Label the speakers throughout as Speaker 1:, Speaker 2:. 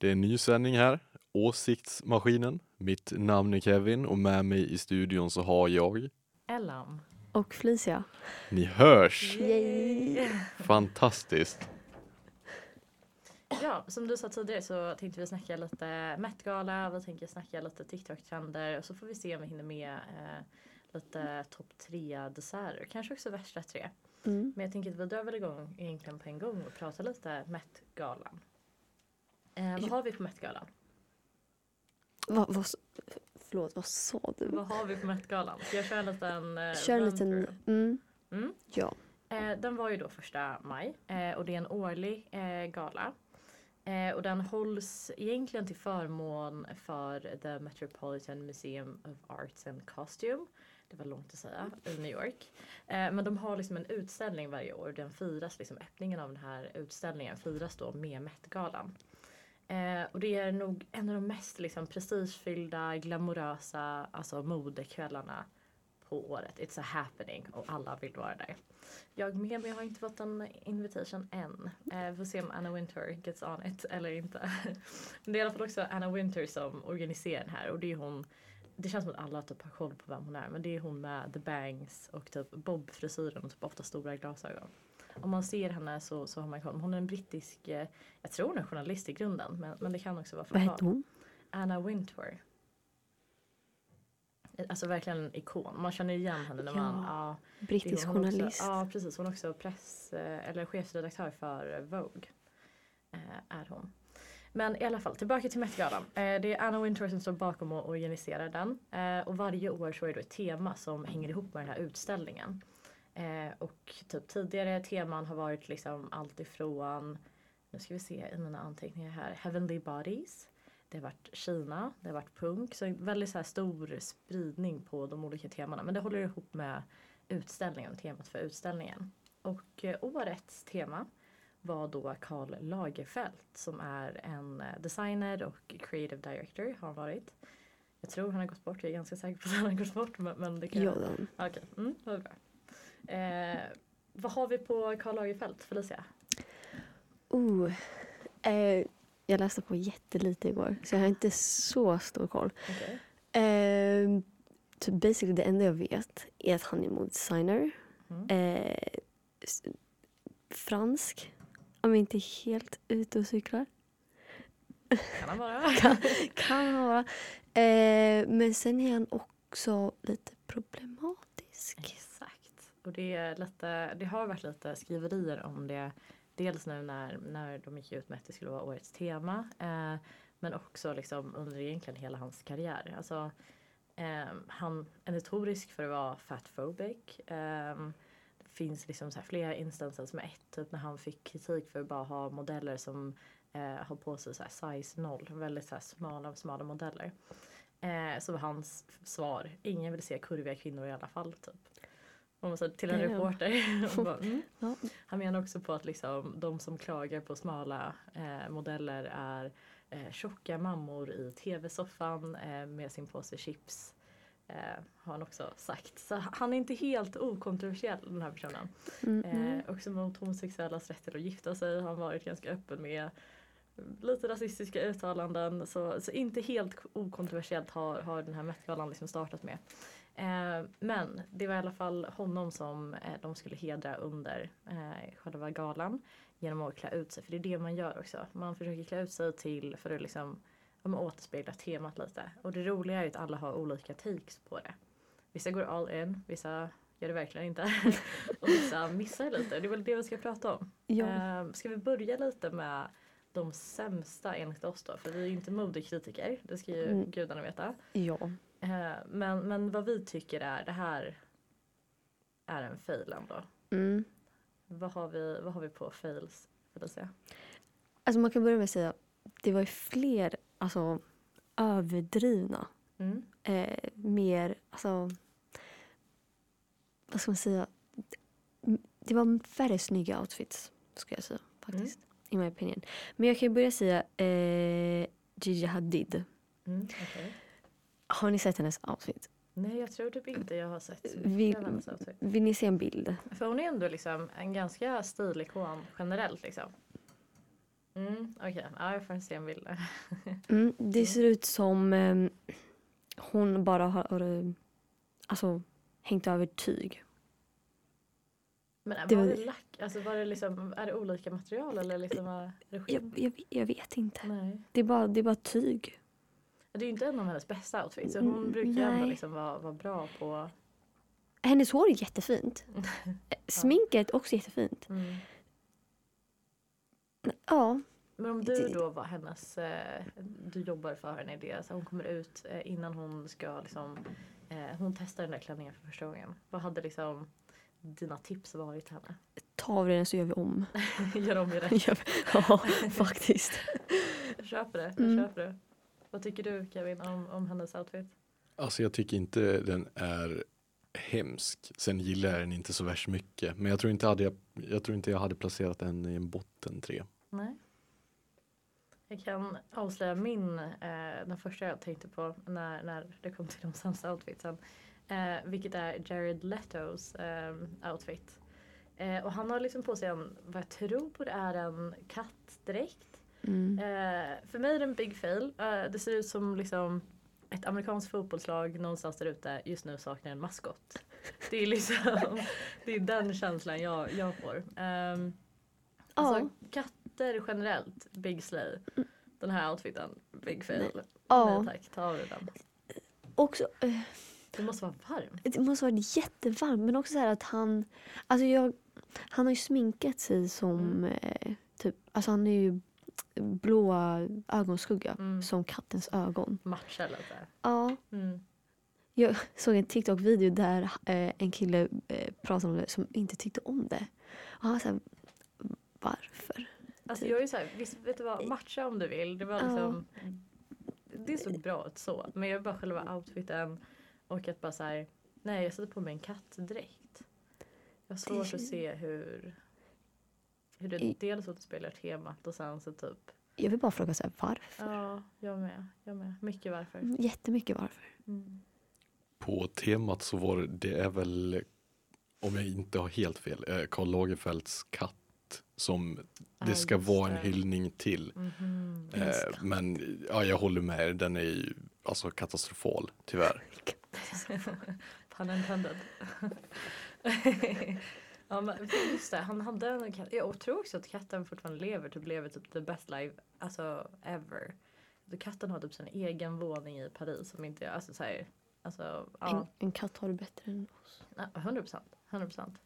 Speaker 1: Det är en ny sändning här, Åsiktsmaskinen. Mitt namn är Kevin och med mig i studion så har jag...
Speaker 2: Ellam.
Speaker 3: Och Felicia.
Speaker 1: Ni hörs!
Speaker 3: Yay.
Speaker 1: Fantastiskt!
Speaker 2: Ja, som du sa tidigare så tänkte vi snacka lite Met-gala, vi tänker snacka lite TikTok-trender och så får vi se om vi hinner med eh, lite topp tre desserter, kanske också värsta tre.
Speaker 3: Mm.
Speaker 2: Men jag tänker att vi drar väl igång egentligen på en gång och pratar lite Met-galan. Eh, vad har vi på Met-galan?
Speaker 3: Vad, vad, förlåt, vad sa du?
Speaker 2: Vad har vi på Met-galan? Jag köra en liten eh,
Speaker 3: Kör en liten... Mm,
Speaker 2: Mm.
Speaker 3: ja.
Speaker 2: Eh, den var ju då första maj eh, och det är en årlig eh, gala. Eh, och den hålls egentligen till förmån för The Metropolitan Museum of Arts and Costume. Det var långt att säga, i New York. Eh, men de har liksom en utställning varje år. Den firas, liksom, öppningen av den här utställningen firas då med Met-galan. Eh, och det är nog en av de mest liksom, prestigefyllda, glamorösa alltså, modekvällarna på året. It's a happening och alla vill vara där. Jag med, men jag har inte fått en invitation än. Eh, vi får se om Anna Winter gets on it eller inte. men det är i alla fall också Anna Winter som organiserar den här och det är hon det känns som att alla typ har koll på vem hon är men det är hon med the bangs och typ bob-frisyren och typ ofta stora glasögon. Om man ser henne så, så har man koll. Hon är en brittisk, eh, jag tror hon är journalist i grunden men, men det kan också vara
Speaker 3: Vad
Speaker 2: från
Speaker 3: hette hon?
Speaker 2: Anna Wintour. Alltså verkligen en ikon. Man känner igen henne när man...
Speaker 3: Ja,
Speaker 2: Ja,
Speaker 3: Brittisk
Speaker 2: hon är också-
Speaker 3: journalist.
Speaker 2: Ja precis, hon är också press eh, eller chefsredaktör för Vogue. Eh, är hon. Men i alla fall tillbaka till Met-galan. Eh, det är Anna Wintour som står bakom och organiserar den. Eh, och varje år så är det ett tema som hänger ihop med den här utställningen. Eh, och typ tidigare teman har varit liksom allt ifrån, nu ska vi se i mina anteckningar här, Heavenly Bodies. Det har varit Kina, det har varit punk. Så väldigt så här stor spridning på de olika temana. Men det håller ihop med utställningen, temat för utställningen. Och eh, årets tema var då Karl Lagerfeld som är en eh, designer och creative director har han varit. Jag tror han har gått bort, jag är ganska säker på att han har gått bort men, men det kan
Speaker 3: den.
Speaker 2: Okej, mm, var bra. Eh, vad har vi på Karl Lagerfeld, Felicia?
Speaker 3: Oh. Eh, jag läste på jättelite igår så jag har inte så stor koll.
Speaker 2: Okej.
Speaker 3: Eh, så basically det enda jag vet är att han är modedesigner.
Speaker 2: Mm.
Speaker 3: Eh, fransk. Om jag inte är helt ute och cyklar.
Speaker 2: Kan han vara?
Speaker 3: Kan han vara. Eh, men sen är han också lite problematisk.
Speaker 2: Exakt. Och det, är lite, det har varit lite skriverier om det. Dels nu när, när de gick ut med att det skulle vara årets tema. Eh, men också liksom under egentligen hela hans karriär. Alltså, eh, han är notorisk för att vara fatphobic. Eh, det finns liksom så här flera instanser med ett, typ när han fick kritik för att bara ha modeller som eh, har på sig så här size 0, väldigt så här smala, smala modeller. Eh, så var hans svar, ingen vill se kurviga kvinnor i alla fall typ. Man säger till en reporter. Bara, mm.
Speaker 3: Ja.
Speaker 2: Han menar också på att liksom, de som klagar på smala eh, modeller är eh, tjocka mammor i tv-soffan eh, med sin påse chips. Eh, har han också sagt. Så han är inte helt okontroversiell den här personen.
Speaker 3: Mm, mm.
Speaker 2: Eh, också mot homosexuellas rätt att gifta sig har han varit ganska öppen med. Lite rasistiska uttalanden. Så, så inte helt okontroversiellt har, har den här Met-galan liksom startat med. Eh, men det var i alla fall honom som eh, de skulle hedra under eh, själva galan. Genom att klä ut sig. För det är det man gör också. Man försöker klä ut sig till för att liksom, ja, återspegla temat lite. Och det roliga är att alla har olika takes på det. Vissa går all in, vissa gör det verkligen inte. och vissa missar lite. Det är väl det vi ska prata om.
Speaker 3: ja.
Speaker 2: Eh, ska vi börja lite med de sämsta enligt oss då? För vi är ju inte modekritiker, det ska ju
Speaker 3: Mm.
Speaker 2: gudarna veta.
Speaker 3: ja.
Speaker 2: Eh, men, men vad vi tycker är, det här är en fail ändå.
Speaker 3: Mm.
Speaker 2: Vad har vi, vad har vi på fails? Felicia?
Speaker 3: Alltså man kan börja med att säga det var ju fler alltså, överdrivna.
Speaker 2: Mm.
Speaker 3: Eh, mer, alltså... Vad ska man säga? Det var färre snygga outfits, ska jag säga. Faktiskt. I my opinion. Men jag kan ju börja säga eh, Gigi Hadid.
Speaker 2: Mm, okej.
Speaker 3: Har ni sett hennes outfit?
Speaker 2: Nej jag tror typ inte jag har sett så
Speaker 3: Vi-
Speaker 2: mycket av hennes outfit.
Speaker 3: Vill ni se en bild?
Speaker 2: För hon är ändå liksom en ganska stilikon generellt liksom. Mm, Okej, ja, jag får se en bild.
Speaker 3: Mm, det ser ut som eh, hon bara har eh, alltså, hängt över tyg.
Speaker 2: Men
Speaker 3: Det
Speaker 2: var det lack? Alltså var det liksom, är det olika material eller liksom är det
Speaker 3: Jag, jag, jag vet inte.
Speaker 2: Nej.
Speaker 3: Det är bara, det är bara tyg.
Speaker 2: Det är ju inte en av hennes bästa outfits. så Hon
Speaker 3: Mm,
Speaker 2: brukar ju ändå liksom vara, vara bra på...
Speaker 3: Hennes hår är jättefint. Sminket också jättefint.
Speaker 2: Mm.
Speaker 3: Ja,
Speaker 2: Men om du då var hennes, eh, du jobbar för henne i det, så hon kommer ut eh, innan hon ska liksom, eh, hon testar den där klänningen för första gången. Vad hade liksom dina tips varit till henne?
Speaker 3: ta av den så gör vi om.
Speaker 2: Gör om i det.
Speaker 3: ja, faktiskt.
Speaker 2: Jag köper det, jag
Speaker 3: Mm.
Speaker 2: köper det. Vad tycker du Kevin om, om hennes outfit?
Speaker 1: Alltså jag tycker inte den är hemsk. Sen gillar jag den inte så värst mycket. Men jag tror inte, hade jag, jag, tror inte jag hade placerat den i en botten tre.
Speaker 2: Nej. Jag kan avslöja min, eh, den första jag tänkte på när, när det kom till de sämsta outfitsen. Eh, vilket är Jared Letos eh, outfit. Och han har liksom på sig en, vad jag tror på det är en kattdräkt.
Speaker 3: Mm.
Speaker 2: Eh, för mig är det en big fail. Eh, det ser ut som liksom ett amerikanskt fotbollslag någonstans där ute just nu saknar en maskot. Det är liksom, det är den känslan jag, jag får. Ehm, Alltså katter generellt, big slay. Den här outfiten, big fail.
Speaker 3: Ja.
Speaker 2: Nej tack, ta av dig den.
Speaker 3: Också, eh,
Speaker 2: Det måste vara varmt.
Speaker 3: det måste vara jättevarmt men också så att han, alltså jag, han har ju sminkat sig som eh, typ, alltså han är ju blåa ögonskugga
Speaker 2: Mm.
Speaker 3: som kattens ögon.
Speaker 2: Matcha lite.
Speaker 3: Ja,
Speaker 2: Mm.
Speaker 3: jag såg en TikTok-video där eh, en kille eh, pratade om det som inte tyckte om det. Och han var såhär, varför?
Speaker 2: Alltså
Speaker 3: Typ.
Speaker 2: jag är så här, visst vet du vad, matcha om du vill. Det var
Speaker 3: Ja.
Speaker 2: liksom, det såg bra ut så. Men jag bara själva outfiten och att bara så här, nej jag sätter på mig en kattdräkt. Jag har svårt att
Speaker 3: känns-
Speaker 2: se hur, hur det
Speaker 3: I-
Speaker 2: dels återspeglar temat och sen så typ,
Speaker 3: Jag vill bara fråga så här, varför?
Speaker 2: ja jag med, jag med. Mycket varför.
Speaker 3: Mm, Jättemycket varför.
Speaker 2: Mm.
Speaker 1: På temat så var det, det är väl, om jag inte har helt fel, eh, Karl Lagerfelds katt som det ska vara en
Speaker 2: det.
Speaker 1: hyllning till.
Speaker 2: Mhm.
Speaker 3: Just
Speaker 1: Eh, men ja, jag håller med den är ju alltså katastrofal tyvärr.
Speaker 2: Pun intended. ja, men just det, han hade en katt. Jag tror också att katten fortfarande lever, typ lever typ the best life alltså ever. Så katten har typ sin egen våning i Paris som inte är, alltså såhär, alltså
Speaker 3: En,
Speaker 2: ja,
Speaker 3: en katt har det bättre än oss.
Speaker 2: 100 procent, 100 procent.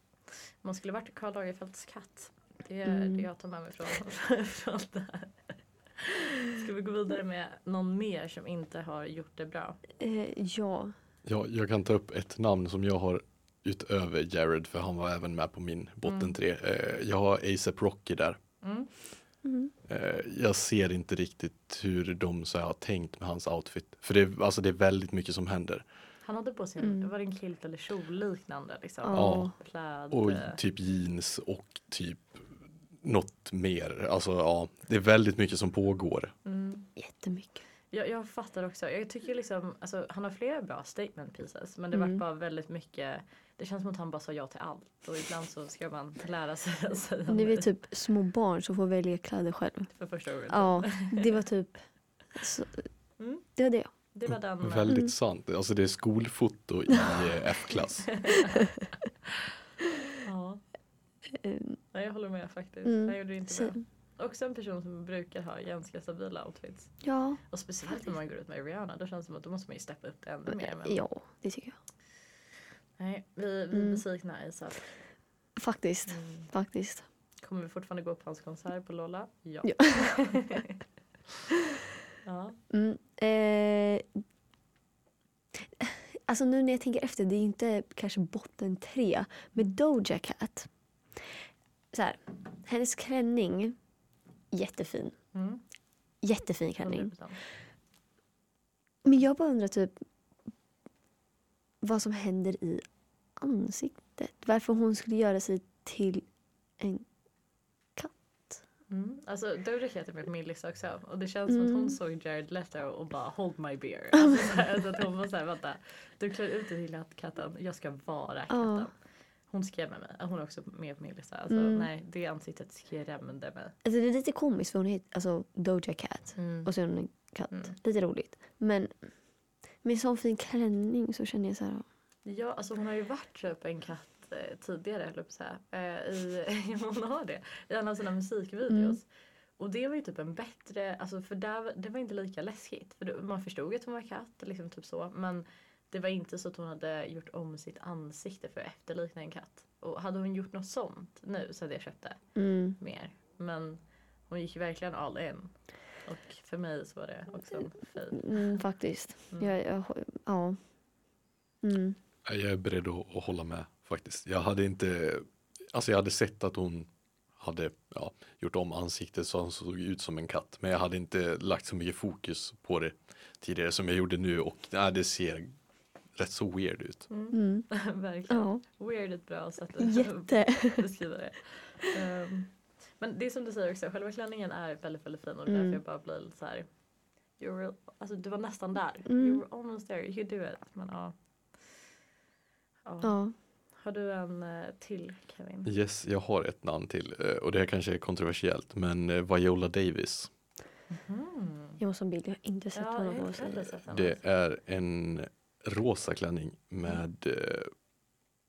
Speaker 2: Man skulle varit Karl Lagerfelds katt. Det är
Speaker 3: Mm.
Speaker 2: det jag tar med mig från, från det här. Ska vi gå vidare med någon mer som inte har gjort det bra?
Speaker 3: Eh, ja.
Speaker 1: Ja, jag kan ta upp ett namn som jag har utöver Jared för han var även med på min botten
Speaker 2: Mm.
Speaker 1: tre. Eh, jag har ASAP Rocky där.
Speaker 2: Mm.
Speaker 3: Mm.
Speaker 1: Eh, jag ser inte riktigt hur de så här, har tänkt med hans outfit. För det, är- alltså, det är väldigt mycket som händer.
Speaker 2: Han hade på sig
Speaker 3: Mm.
Speaker 2: var det en kilt eller kjol liknande liksom?
Speaker 3: Ja.
Speaker 2: Pläd.
Speaker 1: Och
Speaker 2: eh,
Speaker 1: typ jeans och typ något mer. Alltså ja, det är väldigt mycket som pågår.
Speaker 2: Mm.
Speaker 3: Jättemycket.
Speaker 2: Jag, jag fattar också. Jag tycker liksom, alltså, han har flera bra statement pieces men det
Speaker 3: Mm.
Speaker 2: vart bara väldigt mycket Det känns som att han bara sa ja till allt och ibland så ska man lära sig att säga
Speaker 3: Ni
Speaker 2: nej
Speaker 3: vet typ små barn som får välja kläder själv.
Speaker 2: för första gången.
Speaker 3: Ja, det var typ, så,
Speaker 2: Mm.
Speaker 3: det var det.
Speaker 2: Det var den.
Speaker 1: Väldigt
Speaker 3: Mm.
Speaker 1: sant. Alltså det är skolfoto i eh, F-klass.
Speaker 2: Ja,
Speaker 3: Eh,
Speaker 2: nej, jag håller med faktiskt.
Speaker 3: Mm.
Speaker 2: Jag gjorde det inte bra. Också en person som brukar ha ganska stabila outfits.
Speaker 3: ja,
Speaker 2: Och speciellt när man går ut med Rihanna. Då känns det som att då måste man ju steppa upp det ännu mer. Men
Speaker 3: ja, det tycker jag.
Speaker 2: Nej, vi, vi är
Speaker 3: Mm.
Speaker 2: besvikna ASAP.
Speaker 3: Faktiskt,
Speaker 2: Mm.
Speaker 3: faktiskt.
Speaker 2: Kommer vi fortfarande gå på hans konsert på Lolla? Ja.
Speaker 3: Ja.
Speaker 2: ja.
Speaker 3: Mm, eh, alltså nu när jag tänker efter, det är inte kanske botten tre. Men Doja Cat. Så här, hennes klänning, jättefin.
Speaker 2: Mm.
Speaker 3: Jättefin klänning.
Speaker 2: 100%.
Speaker 3: Men jag bara undrar typ vad som händer i ansiktet. Varför hon skulle göra sig till en
Speaker 2: Mm. Alltså Doja Cat är med på min lista också. Och det känns som att hon
Speaker 3: Mm.
Speaker 2: såg Jared Leto och bara hold my beer. Alltså, så här, att hon var såhär, vänta. Du klär ut dig till katten, jag ska vara katten. Hon hon skrämmer mig. Hon är också med på min lista. Alltså,
Speaker 3: Mm.
Speaker 2: Nej, det ansiktet skrämde mig.
Speaker 3: Alltså det är lite komiskt för hon heter alltså Doja Cat.
Speaker 2: Mm.
Speaker 3: Och så är hon en katt.
Speaker 2: Mm.
Speaker 3: Lite roligt. Men med sån fin klänning så känner jag så här.
Speaker 2: Ja, alltså hon har ju varit typ en katt eh, tidigare, höll jag på. Eh, i, hon har det. I en av sina musikvideos.
Speaker 3: Mm.
Speaker 2: Och det var ju typ en bättre, alltså för där, det var inte lika läskigt. För man förstod att hon var katt, liksom typ så. Men det var inte så att hon hade gjort om sitt ansikte för att efterlikna en katt. Och hade hon gjort något sånt nu så hade jag köpt det
Speaker 3: Mm.
Speaker 2: mer. Men hon gick ju verkligen all in. Och för mig så var det också en fail.
Speaker 3: Mm, faktiskt.
Speaker 2: Mm.
Speaker 3: Jag, jag, ja. Mm.
Speaker 1: Jag är beredd att, att hålla med faktiskt. Jag hade inte, alltså jag hade sett att hon hade ja, gjort om ansiktet så hon såg ut som en katt. Men jag hade inte lagt så mycket fokus på det tidigare som jag gjorde nu och nej, det ser rätt så weird ut.
Speaker 3: Mm.
Speaker 2: verkligen.
Speaker 3: Ja,
Speaker 2: Weird är ett bra sätt att
Speaker 3: jätte.
Speaker 2: beskriva det. Ehm, men det är som du säger också, själva klänningen är väldigt, väldigt fin och det är
Speaker 3: Mm.
Speaker 2: därför jag bara blir lite så här. Alltså du var nästan där.
Speaker 3: Mm.
Speaker 2: You were almost there, you could do it. Men ja. ja.
Speaker 3: Ja.
Speaker 2: Har du en eh, till Kevin?
Speaker 1: Yes, jag har ett namn till eh, och det här kanske är kontroversiellt men eh, Viola Davis.
Speaker 2: Mm.
Speaker 3: Jag måste ha en bild. Jag har inte sett
Speaker 2: Ja, den.
Speaker 1: Det är en rosa klänning med eh,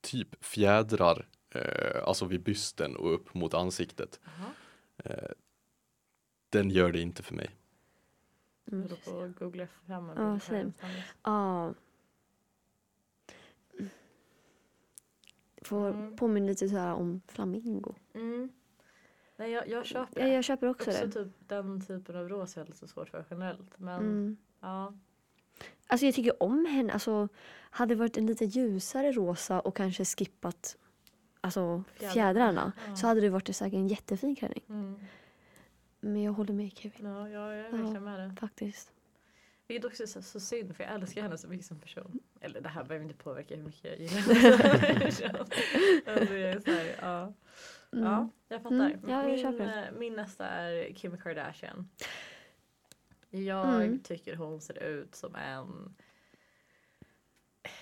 Speaker 1: typ fjädrar, eh, alltså vid bysten och upp mot ansiktet. Eh, den gör det inte för mig.
Speaker 2: Jag
Speaker 3: Mm.
Speaker 2: håller på att googla fram en
Speaker 3: Ja,
Speaker 2: bild istället.
Speaker 3: Ja. Får
Speaker 2: Mm.
Speaker 3: påminna lite så här om flamingo.
Speaker 2: Mm. Nej, jag, jag köper
Speaker 3: Ja,
Speaker 2: det.
Speaker 3: jag köper också,
Speaker 2: Också
Speaker 3: det.
Speaker 2: typ den typen av rosa är jag lite svårt för generellt. Men
Speaker 3: Mm.
Speaker 2: ja.
Speaker 3: Alltså jag tycker om henne. Alltså, hade det varit en lite ljusare rosa och kanske skippat alltså,
Speaker 2: Fjädrar.
Speaker 3: fjädrarna
Speaker 2: Ja.
Speaker 3: så hade det varit säkert en jättefin klänning.
Speaker 2: Mm.
Speaker 3: Men jag håller med Kevin.
Speaker 2: Ja, jag är
Speaker 3: Ja.
Speaker 2: verkligen med det.
Speaker 3: Faktiskt.
Speaker 2: Det är dock så, så synd för jag älskar henne så mycket som person. Eller det här behöver inte påverka hur mycket jag gillar henne. alltså, jag är så här, ja.
Speaker 3: Mm.
Speaker 2: ja, jag fattar.
Speaker 3: Mm, ja, jag
Speaker 2: min, eh, min nästa är Kim Kardashian. Jag
Speaker 3: Mm.
Speaker 2: tycker hon ser ut som en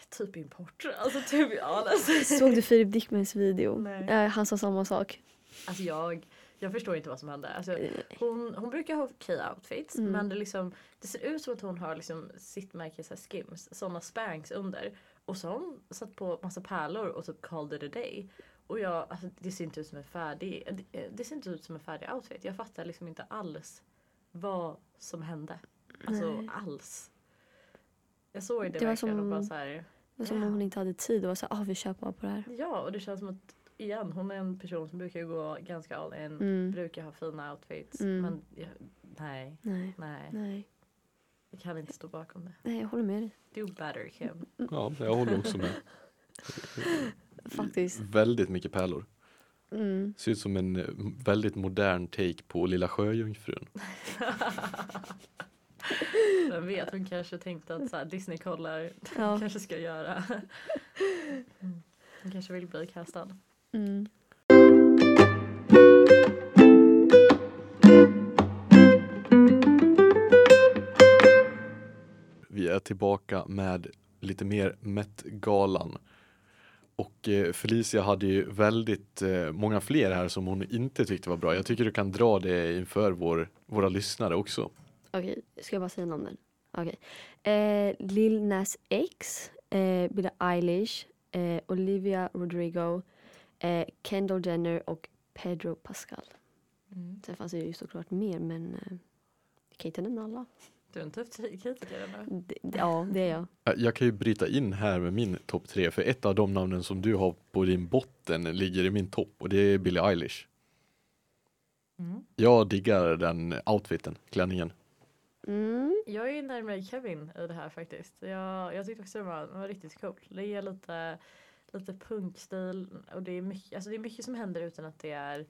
Speaker 2: typ import. Alltså typ, ja, alltså.
Speaker 3: Såg du Filip Dickmans video?
Speaker 2: Nej.
Speaker 3: Han sa samma sak.
Speaker 2: Alltså jag, jag förstår inte vad som hände. Alltså,
Speaker 3: Eh,
Speaker 2: hon, hon brukar ha okej outfits
Speaker 3: Mm.
Speaker 2: men det, liksom, det ser ut som att hon har liksom sitt märke så skims, sådana spanks under. Och så har hon satt på massa pärlor och typ called it a day. Och jag, alltså, det ser inte ut som en färdig, det, det ser inte ut som en färdig outfit. Jag fattar liksom inte alls vad som hände. Alltså
Speaker 3: Nej.
Speaker 2: alls. Jag såg det,
Speaker 3: Det var
Speaker 2: verkligen och
Speaker 3: som-
Speaker 2: bara så här.
Speaker 3: Det var som om hon inte hade tid och var så ah, vi kör bara på det här.
Speaker 2: Ja och det känns som att igen hon är en person som brukar gå ganska all in.
Speaker 3: Mm.
Speaker 2: Brukar ha fina outfits.
Speaker 3: Mm.
Speaker 2: Men jag, nej,
Speaker 3: Nej,
Speaker 2: nej.
Speaker 3: nej.
Speaker 2: Jag kan inte stå bakom det.
Speaker 3: Nej, jag håller med dig.
Speaker 2: Do better Kim.
Speaker 1: Ja, jag håller också med.
Speaker 3: Faktiskt.
Speaker 1: Väldigt mycket pärlor.
Speaker 3: Mm.
Speaker 1: Ser ut som en eh, väldigt modern take på Lilla Sjöjungfrun.
Speaker 2: Vem vet, hon kanske tänkte att så här, Disney kollar.
Speaker 3: Ja.
Speaker 2: kanske ska göra. Mm. Hon kanske vill bli castad.
Speaker 3: Mm.
Speaker 1: Vi är tillbaka med lite mer Met-galan. Och eh, Felicia hade ju väldigt eh, många fler här som hon inte tyckte var bra. Jag tycker du kan dra det inför vår, våra lyssnare också.
Speaker 3: Okej, ska jag bara säga namnen? Okej. Eh, Lil Nas X, eh, Billie Eilish, eh, Olivia Rodrigo, eh, Kendall Jenner och Pedro Pascal.
Speaker 2: Mm.
Speaker 3: Sen fanns det ju såklart mer men eh, jag kan inte nämna alla.
Speaker 2: Du är en tuff kritiker
Speaker 3: d- ja, det är jag.
Speaker 1: Jag kan ju bryta in här med min topp tre för ett av de namnen som du har på din botten ligger i min topp och det är Billie Eilish.
Speaker 2: Mm.
Speaker 1: Jag diggar den outfiten, klänningen.
Speaker 3: Mm.
Speaker 2: Jag är närmare Kevin i det här faktiskt. Jag, jag tyckte också det var, det var riktigt coolt. Det ger lite, lite punkstil och det är, mycket, alltså det är mycket som händer utan att det är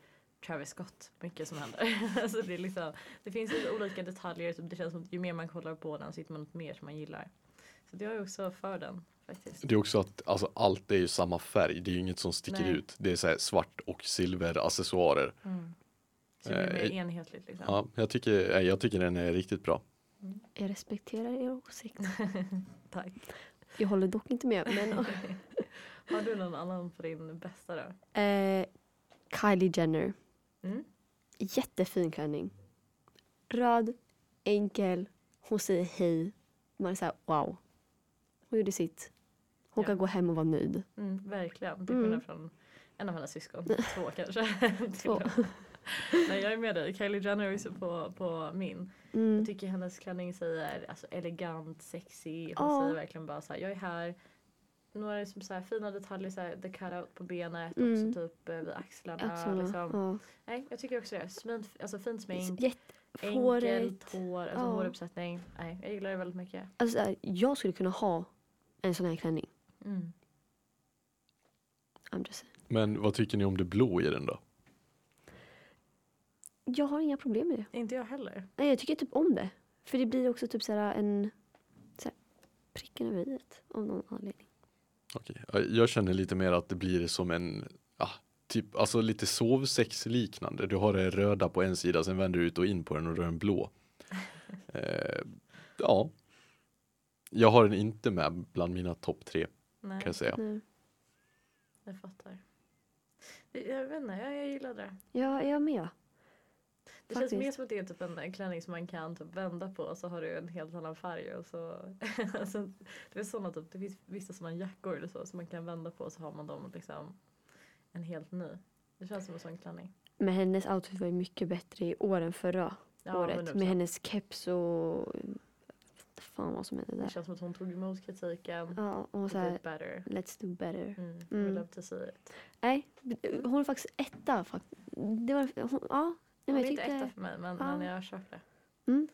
Speaker 2: Travis Scott. Mycket som händer. alltså det, är liksom, det finns lite olika detaljer. Så det känns som att ju mer man kollar på den så hittar man något mer som man gillar. Så det är jag också för den faktiskt.
Speaker 1: Det är också att alltså, allt är ju samma färg, det är ju inget som sticker
Speaker 2: Nej.
Speaker 1: ut. Det är så här svart och silver accessoarer.
Speaker 2: Mm. Så det blir mer
Speaker 1: Eh,
Speaker 2: enhetligt liksom.
Speaker 1: Ja, jag tycker, eh, jag tycker den är riktigt bra.
Speaker 3: Jag respekterar er åsikt.
Speaker 2: Tack.
Speaker 3: Jag håller dock inte med. Men,
Speaker 2: Har du någon annan på din bästa då?
Speaker 3: Eh, Kylie Jenner.
Speaker 2: Mm.
Speaker 3: Jättefin klänning. Röd, enkel, hon säger hej. Man är såhär wow. Hon gjorde sitt. Hon
Speaker 2: Ja.
Speaker 3: kan gå hem och vara nöjd.
Speaker 2: Mm, verkligen. Till
Speaker 3: Mm.
Speaker 2: skillnad från en av hennes syskon. Två kanske.
Speaker 3: Två.
Speaker 2: Nej jag är med dig. Kylie Jenner är på, på min.
Speaker 3: Mm.
Speaker 2: Jag tycker hennes klänning säger alltså, elegant, sexy. Hon
Speaker 3: Ja.
Speaker 2: säger verkligen bara så här, jag är här. Några liksom så här, fina detaljer, så här, the cutout på benet,
Speaker 3: Mm.
Speaker 2: också typ eh, vid axlarna.
Speaker 3: Axlarna.
Speaker 2: Liksom.
Speaker 3: Ja.
Speaker 2: Nej, jag tycker också det. Smint, alltså fint smink,
Speaker 3: Jätte-
Speaker 2: enkelt hår, alltså
Speaker 3: Ja.
Speaker 2: håruppsättning. Nej, jag gillar det väldigt mycket.
Speaker 3: Alltså, här, jag skulle kunna ha en sån här klänning.
Speaker 2: Mm.
Speaker 3: I'm just saying.
Speaker 1: Men vad tycker ni om det blå i den då?
Speaker 3: Jag har inga problem med det.
Speaker 2: Inte jag heller.
Speaker 3: Nej, jag tycker typ om det. För det blir också typ så här en så pricken över i av någon anledning.
Speaker 1: Okej, ja, Jag känner lite mer att det blir som en, ja, typ, alltså lite sovsex liknande. Du har det röda på en sida, sen vänder du ut och in på den och då är den blå. Eh, ja. Jag har den inte med bland mina topp tre
Speaker 2: Nej,
Speaker 1: kan jag säga.
Speaker 3: Nej.
Speaker 2: jag fattar. Jag vet inte, jag, jag gillar det.
Speaker 3: Ja, jag med.
Speaker 2: Det känns
Speaker 3: Faktiskt.
Speaker 2: mer som att det är typ en, en klänning som man kan typ vända på och så har du en helt annan färg. Och så, alltså, det, är såna typ, det finns vissa sådana jackor eller så som man kan vända på och så har man dem liksom en helt ny. Det känns som en sån klänning.
Speaker 3: Men hennes outfit var ju mycket bättre i år än förra
Speaker 2: Ja,
Speaker 3: året.
Speaker 2: 100%.
Speaker 3: Med hennes keps och... Vad fan vad som hände
Speaker 2: Det
Speaker 3: där.
Speaker 2: känns som att hon tog emot kritiken.
Speaker 3: Ja, och så här,
Speaker 2: better.
Speaker 3: let's do better.
Speaker 2: Mm,
Speaker 3: Mm.
Speaker 2: We love to see it.
Speaker 3: Nej, hon är faktiskt etta. fakt- Det var, hon, ja, nej, men
Speaker 2: är
Speaker 3: jag
Speaker 2: inte etta för mig men,
Speaker 3: Ja.
Speaker 2: men jag köper det.
Speaker 3: Mm.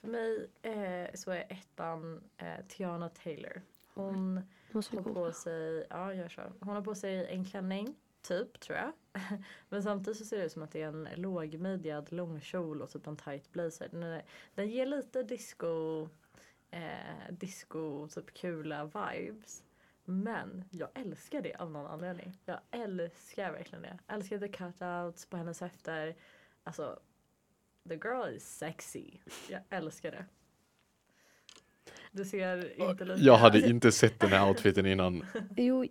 Speaker 2: För mig eh, så är ettan eh, Tiana Taylor. Hon har på sig, ja jag kör. Hon har på sig en klänning, typ tror jag. Men samtidigt så ser det ut som att det är en lågmidjad långkjol och typ en tight blazer. Den, är, den ger lite disco, eh, disco typ kula vibes. Men jag älskar det av någon anledning. Jag älskar verkligen det. Jag älskar the cutouts på hennes höfter. Alltså, the girl is sexy. Jag älskar det. Du ser inte lika...
Speaker 1: Jag hade inte sett den här outfiten innan.
Speaker 3: Jo,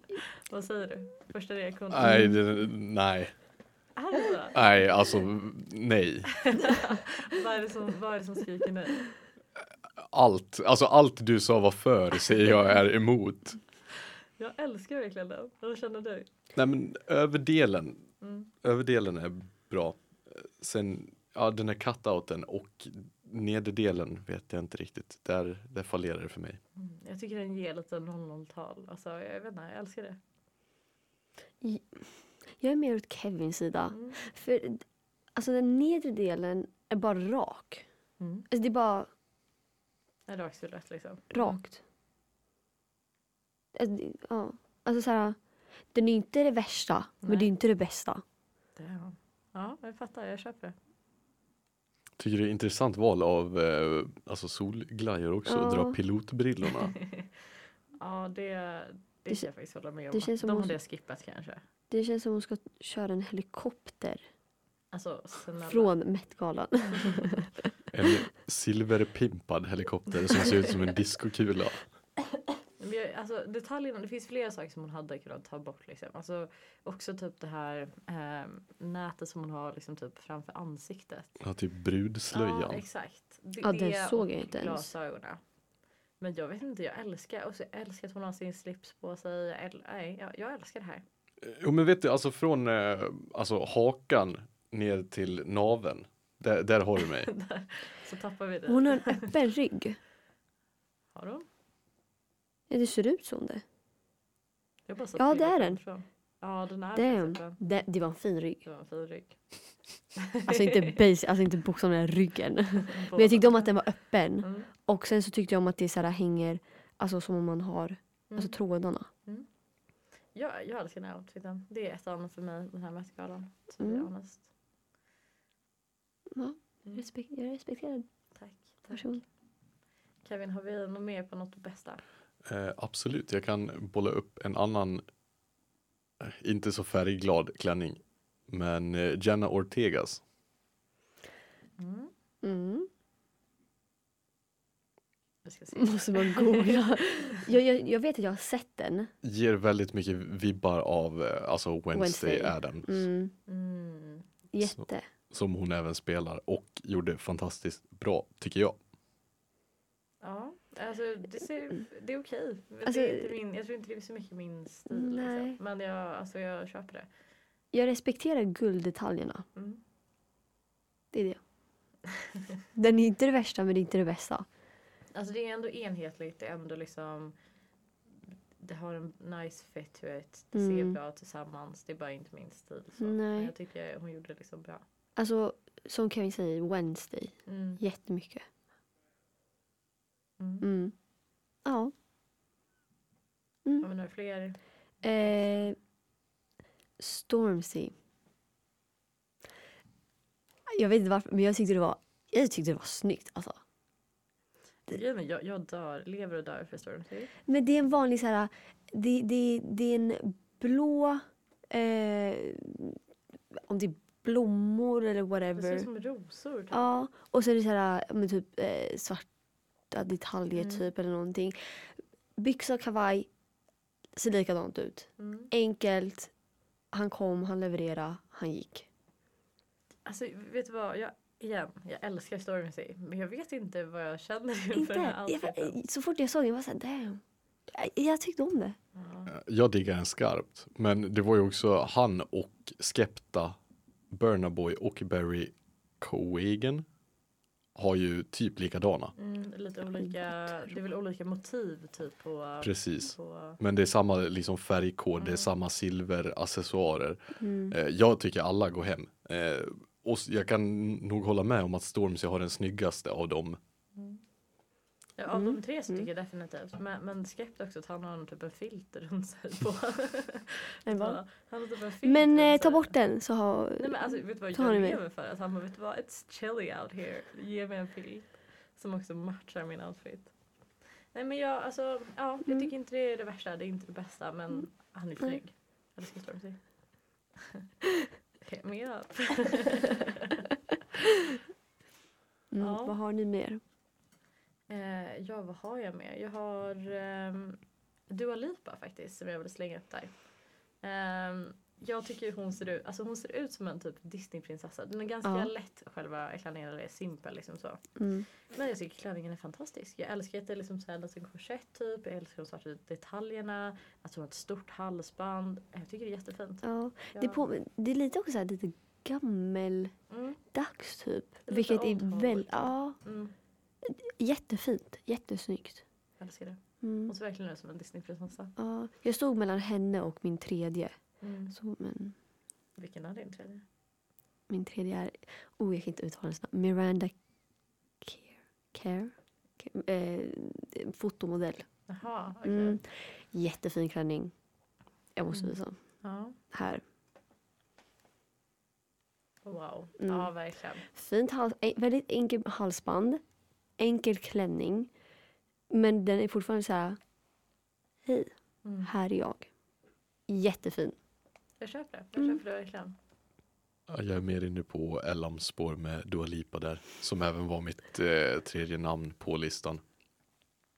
Speaker 2: Vad säger du? Första reaktionen?
Speaker 1: Nej, det, nej,
Speaker 2: Är det så?
Speaker 1: nej, alltså nej.
Speaker 2: vad, är det som, vad är det som skriker nej?
Speaker 1: Allt, alltså allt du sa var för säger jag är emot.
Speaker 2: Jag älskar verkligen den. Vad känner du?
Speaker 1: Nej men överdelen,
Speaker 2: Mm.
Speaker 1: överdelen är bra. Sen, ja den här cutouten och nederdelen vet jag inte riktigt. Där, där fallerar det för mig.
Speaker 2: Mm. Jag tycker den ger lite 00-tal. Alltså, jag vet inte, jag älskar det.
Speaker 3: jag är mer åt Kevins sida.
Speaker 2: Mm.
Speaker 3: För alltså den nedre delen är bara rak.
Speaker 2: Mm.
Speaker 3: Alltså det är bara
Speaker 2: En rak silhuett liksom.
Speaker 3: rakt. Alltså, det- ja. alltså så här, den är inte det värsta, men
Speaker 2: Nej.
Speaker 3: det är inte det bästa.
Speaker 2: Damn. Ja, jag fattar. Jag köper det.
Speaker 1: Tycker det är intressant val av eh, alltså solglajjor också,
Speaker 3: Ja.
Speaker 1: dra pilotbrillorna.
Speaker 2: ja, det, det,
Speaker 3: Det
Speaker 2: kan jag faktiskt hålla med om.
Speaker 3: det känns som
Speaker 2: De hade jag skippat kanske.
Speaker 3: Det känns som hon ska köra en helikopter
Speaker 2: Alltså, snälla.
Speaker 3: från Met-galan.
Speaker 1: En silverpimpad helikopter som ser ut som en diskokula.
Speaker 2: Men jag, alltså, detaljerna, det finns flera saker som hon hade kunnat ta bort. Liksom. Alltså, också typ det här eh, nätet som hon har liksom, typ, framför ansiktet.
Speaker 1: Ja, typ brudslöjan.
Speaker 2: Ja, exakt. Det,
Speaker 3: Ja, den
Speaker 2: det
Speaker 3: såg jag inte ens.
Speaker 2: Glasögonen. Men jag vet inte, jag älskar, och så jag älskar att hon har sin slips på sig. Jag, äl, nej, jag, jag älskar det här.
Speaker 1: Jo men vet du, alltså från eh, alltså, hakan ner till naven. Där, där har du mig.
Speaker 2: Där, så tappar vi det.
Speaker 3: Hon har en öppen rygg.
Speaker 2: Har hon?
Speaker 3: Ja, det ser ut som det.
Speaker 2: Jag bara satt
Speaker 3: Ja, det är den.
Speaker 2: Ja, den är
Speaker 3: Damn. Det, det var en fin rygg.
Speaker 2: Det var en fin rygg.
Speaker 3: Alltså inte basic, alltså inte bokstavligen ryggen. Men jag tyckte om att den var öppen.
Speaker 2: Mm.
Speaker 3: Och sen så tyckte jag om att det så här hänger, alltså som om man har, alltså
Speaker 2: Mm.
Speaker 3: trådarna.
Speaker 2: Ja, jag älskar den här outfiten. Det är ett annat för mig, den här be
Speaker 3: Mm. Ja,
Speaker 2: Mm.
Speaker 3: respek jag respekterar
Speaker 2: Tack. tack.
Speaker 3: Varsågod.
Speaker 2: Kevin, har vi något mer på något bästa?
Speaker 1: Eh, absolut, jag kan bolla upp en annan, eh, inte så färgglad klänning. Men eh, Jenna Ortegas.
Speaker 2: Mm.
Speaker 3: Mm.
Speaker 2: Vi ska se.
Speaker 3: Måste man googla. jag, jag, jag vet att jag har sett den.
Speaker 1: Ger väldigt mycket vibbar av eh, alltså Wednesday,
Speaker 3: Wednesday.
Speaker 1: Adams.
Speaker 3: Mm,
Speaker 2: Mm.
Speaker 3: jätte.
Speaker 1: Som hon även spelar och gjorde fantastiskt bra tycker jag.
Speaker 2: Ja, alltså det, ser, det är okej.
Speaker 3: Alltså-
Speaker 2: det är inte min, jag tror inte det är så mycket min stil. Liksom. Men jag, alltså, jag köper det.
Speaker 3: Jag respekterar gulddetaljerna.
Speaker 2: Mm.
Speaker 3: Det är det. Den är inte det värsta men det är inte det bästa.
Speaker 2: Alltså det är ändå enhetligt. Det är ändå liksom det har en nice fit to it. Det ser
Speaker 3: Mm.
Speaker 2: bra tillsammans. Det är bara inte min stil. Så.
Speaker 3: Nej.
Speaker 2: Men jag tycker hon gjorde det liksom bra.
Speaker 3: Alltså som Kevin säger, Wednesday.
Speaker 2: Mm.
Speaker 3: Jättemycket.
Speaker 2: Mm.
Speaker 3: Mm. Ja.
Speaker 2: Har
Speaker 3: Mm.
Speaker 2: vi några fler?
Speaker 3: Eh, Stormzy. Jag vet inte varför men jag tyckte det var, jag tyckte det var snyggt alltså.
Speaker 2: Grejen är, Jag, jag dör, lever och dör för Stormzy.
Speaker 3: Men det är en vanlig så här, det, det, det är en blå, eh, om det är blommor eller
Speaker 2: Det ser
Speaker 3: whatever.
Speaker 2: ut som rosor. Typ.
Speaker 3: Ja, och så är det så här med typ eh, svarta detaljer
Speaker 2: Mm.
Speaker 3: typ eller någonting. Byxa och kavaj ser likadant ut.
Speaker 2: Mm.
Speaker 3: Enkelt, han kom, han levererade, han gick.
Speaker 2: Alltså vet du vad? Jag, igen, jag älskar Stormzy. Men jag vet inte vad jag känner inför den här
Speaker 3: jag,
Speaker 2: outfiten.
Speaker 3: så fort jag såg den var jag såhär damn. Jag, jag tyckte om det.
Speaker 2: Ja.
Speaker 1: Jag diggar den skarpt. Men det var ju också han och Skepta, Burna Boy och Barry Coagan har ju typ likadana.
Speaker 2: Mm, lite olika, det är väl olika motiv typ på...
Speaker 1: Precis.
Speaker 2: på
Speaker 1: Men det är samma liksom färgkod, det är
Speaker 2: Mm.
Speaker 1: samma silveraccessoarer.
Speaker 3: Mm.
Speaker 1: Eh, jag tycker alla går hem. Eh, och jag kan nog hålla med om att Stormzy har den snyggaste av dem.
Speaker 2: Ja, av
Speaker 3: Mm,
Speaker 2: de tre så
Speaker 3: mm.
Speaker 2: tycker jag definitivt. Men, men Skept också att han har typ en filter runt sig på.
Speaker 3: En vad?
Speaker 2: Han har typ en filter
Speaker 3: Men eh, ta bort den så har...
Speaker 2: Nej men alltså vet du vad jag lever för? Att han bara vet du vad, it's chilly out here. Ge mig en filt. Som också matchar min outfit. Nej men jag alltså, ja jag
Speaker 3: Mm.
Speaker 2: tycker inte det är det värsta, det är inte det bästa men
Speaker 3: Mm.
Speaker 2: han är snygg. Jag älskar Stormzy. Hit me up.
Speaker 3: Mm,
Speaker 2: Ja.
Speaker 3: Vad har ni mer?
Speaker 2: Ja, vad har jag med? Jag har um, Dua Lipa faktiskt som jag vill slänga upp där. Ehm, jag tycker hon ser ut, alltså hon ser ut som en typ Disneyprinsessa. Den är ganska
Speaker 3: Ja.
Speaker 2: lätt, själva klänningen är simpel liksom så.
Speaker 3: Mm.
Speaker 2: Men jag tycker klänningen är fantastisk. Jag älskar att det är liksom så här en liten korsett typ. Jag älskar de svarta detaljerna. Att hon har ett stort halsband. Jag tycker det är jättefint.
Speaker 3: Ja,
Speaker 2: Ja.
Speaker 3: det, på, det är lite också så här, lite gammeldags
Speaker 2: Mm,
Speaker 3: typ. Vilket är
Speaker 2: old Hollywood,
Speaker 3: väl,
Speaker 2: typ.
Speaker 3: ja,
Speaker 2: mm,
Speaker 3: jättefint. Jättesnyggt.
Speaker 2: jag älskar det.
Speaker 3: Mm.
Speaker 2: Hon ser verkligen ut som en Disneyprinsessa.
Speaker 3: Ja, jag stod mellan henne och min tredje.
Speaker 2: Mm.
Speaker 3: Så, men
Speaker 2: Vilken är din tredje?
Speaker 3: min tredje är, oh jag kan inte uttala hennes namn, Miranda Care. Care? Eh, fotomodell.
Speaker 2: Jaha, okej.
Speaker 3: Mm. Jättefin klänning. Jag måste
Speaker 2: Mm.
Speaker 3: visa.
Speaker 2: Ja.
Speaker 3: Här.
Speaker 2: Wow.
Speaker 3: Mm.
Speaker 2: Ja, verkligen.
Speaker 3: Fint hals, en- väldigt enkel halsband. Enkel klänning. Men den är fortfarande så här. Hej,
Speaker 2: Mm.
Speaker 3: här är jag. Jättefin.
Speaker 2: Jag köper det. Jag
Speaker 3: Mm.
Speaker 2: köper det verkligen.
Speaker 1: Ja, Jag är mer inne på Ellams spår med Dua Lipa där, som även var mitt eh, tredje namn på listan.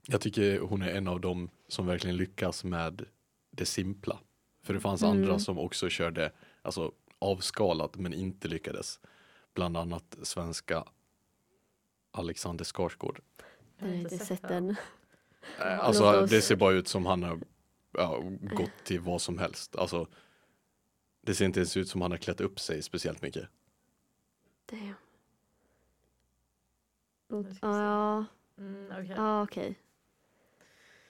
Speaker 1: Jag tycker hon är en av dem som verkligen lyckas med det simpla. För det fanns
Speaker 3: Mm.
Speaker 1: andra som också körde alltså, avskalat men inte lyckades. Bland annat svenska Alexander Skarsgård.
Speaker 3: Jag har inte sett den.
Speaker 1: Eh, Alltså det ser bara ut som han har ja, gått till vad som helst. Alltså, det ser inte ens ut som han har klätt upp sig speciellt mycket.
Speaker 3: Damn.
Speaker 2: Vi se.
Speaker 3: Ja,
Speaker 2: Mm, okej.
Speaker 3: ja okej.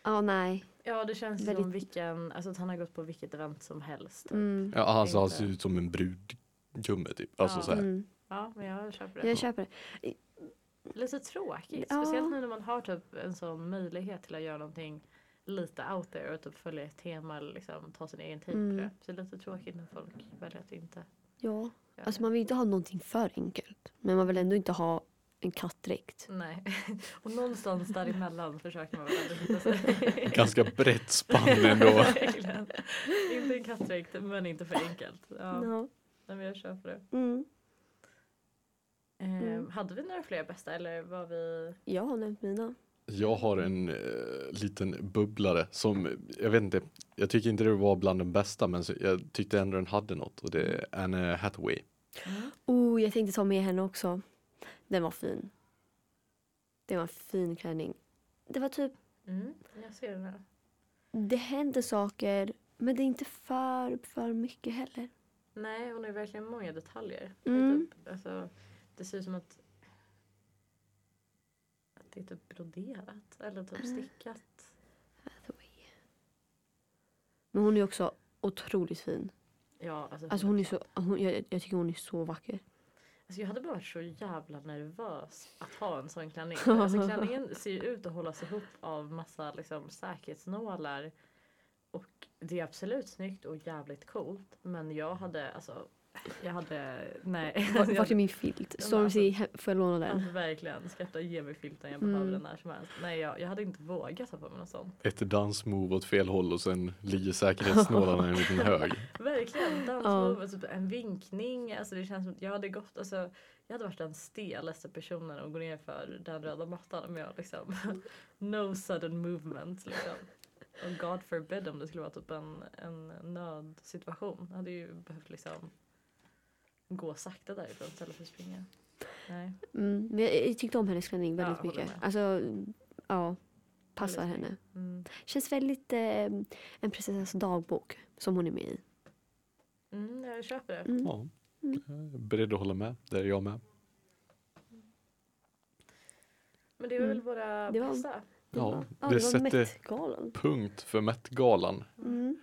Speaker 3: Ja, nej.
Speaker 2: Ja, det känns som
Speaker 3: Väldigt-
Speaker 2: vilken, alltså att han har gått på vilket event som helst. typ.
Speaker 3: Mm.
Speaker 1: Ja, alltså, han ser ut som en brudgumme typ. Alltså
Speaker 2: Ja.
Speaker 1: så här.
Speaker 3: Mm.
Speaker 2: Ja, men jag köper det.
Speaker 3: Jag köper det.
Speaker 2: Lite tråkigt.
Speaker 3: Ja.
Speaker 2: Speciellt nu när man har typ en sån möjlighet till att göra någonting lite out there och typ följa ett tema eller liksom ta sin egen tid
Speaker 3: Mm.
Speaker 2: på det. Så det är lite tråkigt när folk väljer att inte
Speaker 3: Ja, alltså man vill inte ha någonting för enkelt. Men man vill ändå inte ha en kattdräkt.
Speaker 2: Nej. Och någonstans däremellan försöker man väl ändå hitta sig.
Speaker 1: Ganska brett spann ändå.
Speaker 2: Inte en kattdräkt men inte för enkelt. Ja, nej, men jag köper det.
Speaker 3: Mm.
Speaker 2: Ehm,
Speaker 3: Mm.
Speaker 2: Hade vi några fler bästa eller var vi?
Speaker 3: Jag har nämnt mina.
Speaker 1: Jag har en eh, liten bubblare som, jag vet inte, jag tycker inte det var bland de bästa men så, jag tyckte ändå den hade något och det är Anne Hathaway.
Speaker 3: Oh, jag tänkte ta med henne också. Den var fin. Det var en fin klänning. Det var typ,
Speaker 2: Mm, jag ser den här.
Speaker 3: det hände saker men det är inte för, för mycket heller.
Speaker 2: Nej, hon har verkligen många detaljer.
Speaker 3: Mm.
Speaker 2: Typ, alltså, det ser ut som att, att det är typ broderat eller typ
Speaker 3: Mm.
Speaker 2: stickat.
Speaker 3: Hathaway. Men hon är också otroligt fin.
Speaker 2: Ja, alltså,
Speaker 3: Alltså hon är så, hon, jag, jag tycker hon är så vacker.
Speaker 2: Alltså jag hade bara varit så jävla nervös att ha en sån klänning. Alltså klänningen ser ju ut att hållas ihop av massa liksom, säkerhetsnålar. Och det är absolut snyggt och jävligt coolt. Men jag hade alltså, jag hade, nej.
Speaker 3: Vart
Speaker 2: jag,
Speaker 3: vart är min filt? Stormzy, får jag låna den?
Speaker 2: alltså, verkligen, skratta ge mig filten jag
Speaker 3: Mm.
Speaker 2: behöver den när som helst. Nej jag, jag hade inte vågat ha på mig något sånt.
Speaker 1: Ett dansmove åt fel håll och sen ligger säkerhetsnålarna i en liten hög.
Speaker 2: Verkligen, dansmove, typ en vinkning. Alltså det känns som att jag hade gått, alltså jag hade varit den stelaste personen att gå ner för den röda mattan om jag liksom no sudden movement liksom. Och God forbid om det skulle vara typ en, en nödsituation. Jag hade ju behövt liksom gå sakta därifrån istället för att springa. Nej.
Speaker 3: Mm, men jag, tyckte om hennes klänning
Speaker 2: Ja,
Speaker 3: väldigt
Speaker 2: håller
Speaker 3: mycket.
Speaker 2: med.
Speaker 3: Alltså, ja. Passar
Speaker 2: Väldigt
Speaker 3: henne.
Speaker 2: Mm.
Speaker 3: Känns väldigt eh, en prinsessas dagbok som hon är med i.
Speaker 2: Mm, jag köper det.
Speaker 3: Mm.
Speaker 1: Ja,
Speaker 3: Mm.
Speaker 1: jag är beredd att hålla med. Det är jag med.
Speaker 2: Men det var väl
Speaker 3: Mm.
Speaker 2: våra
Speaker 3: Det var-
Speaker 2: bästa.
Speaker 3: Det
Speaker 1: Ja,
Speaker 3: var, ja,
Speaker 1: det
Speaker 3: det
Speaker 1: sätter-. Punkt för Met-galan.
Speaker 3: Mm.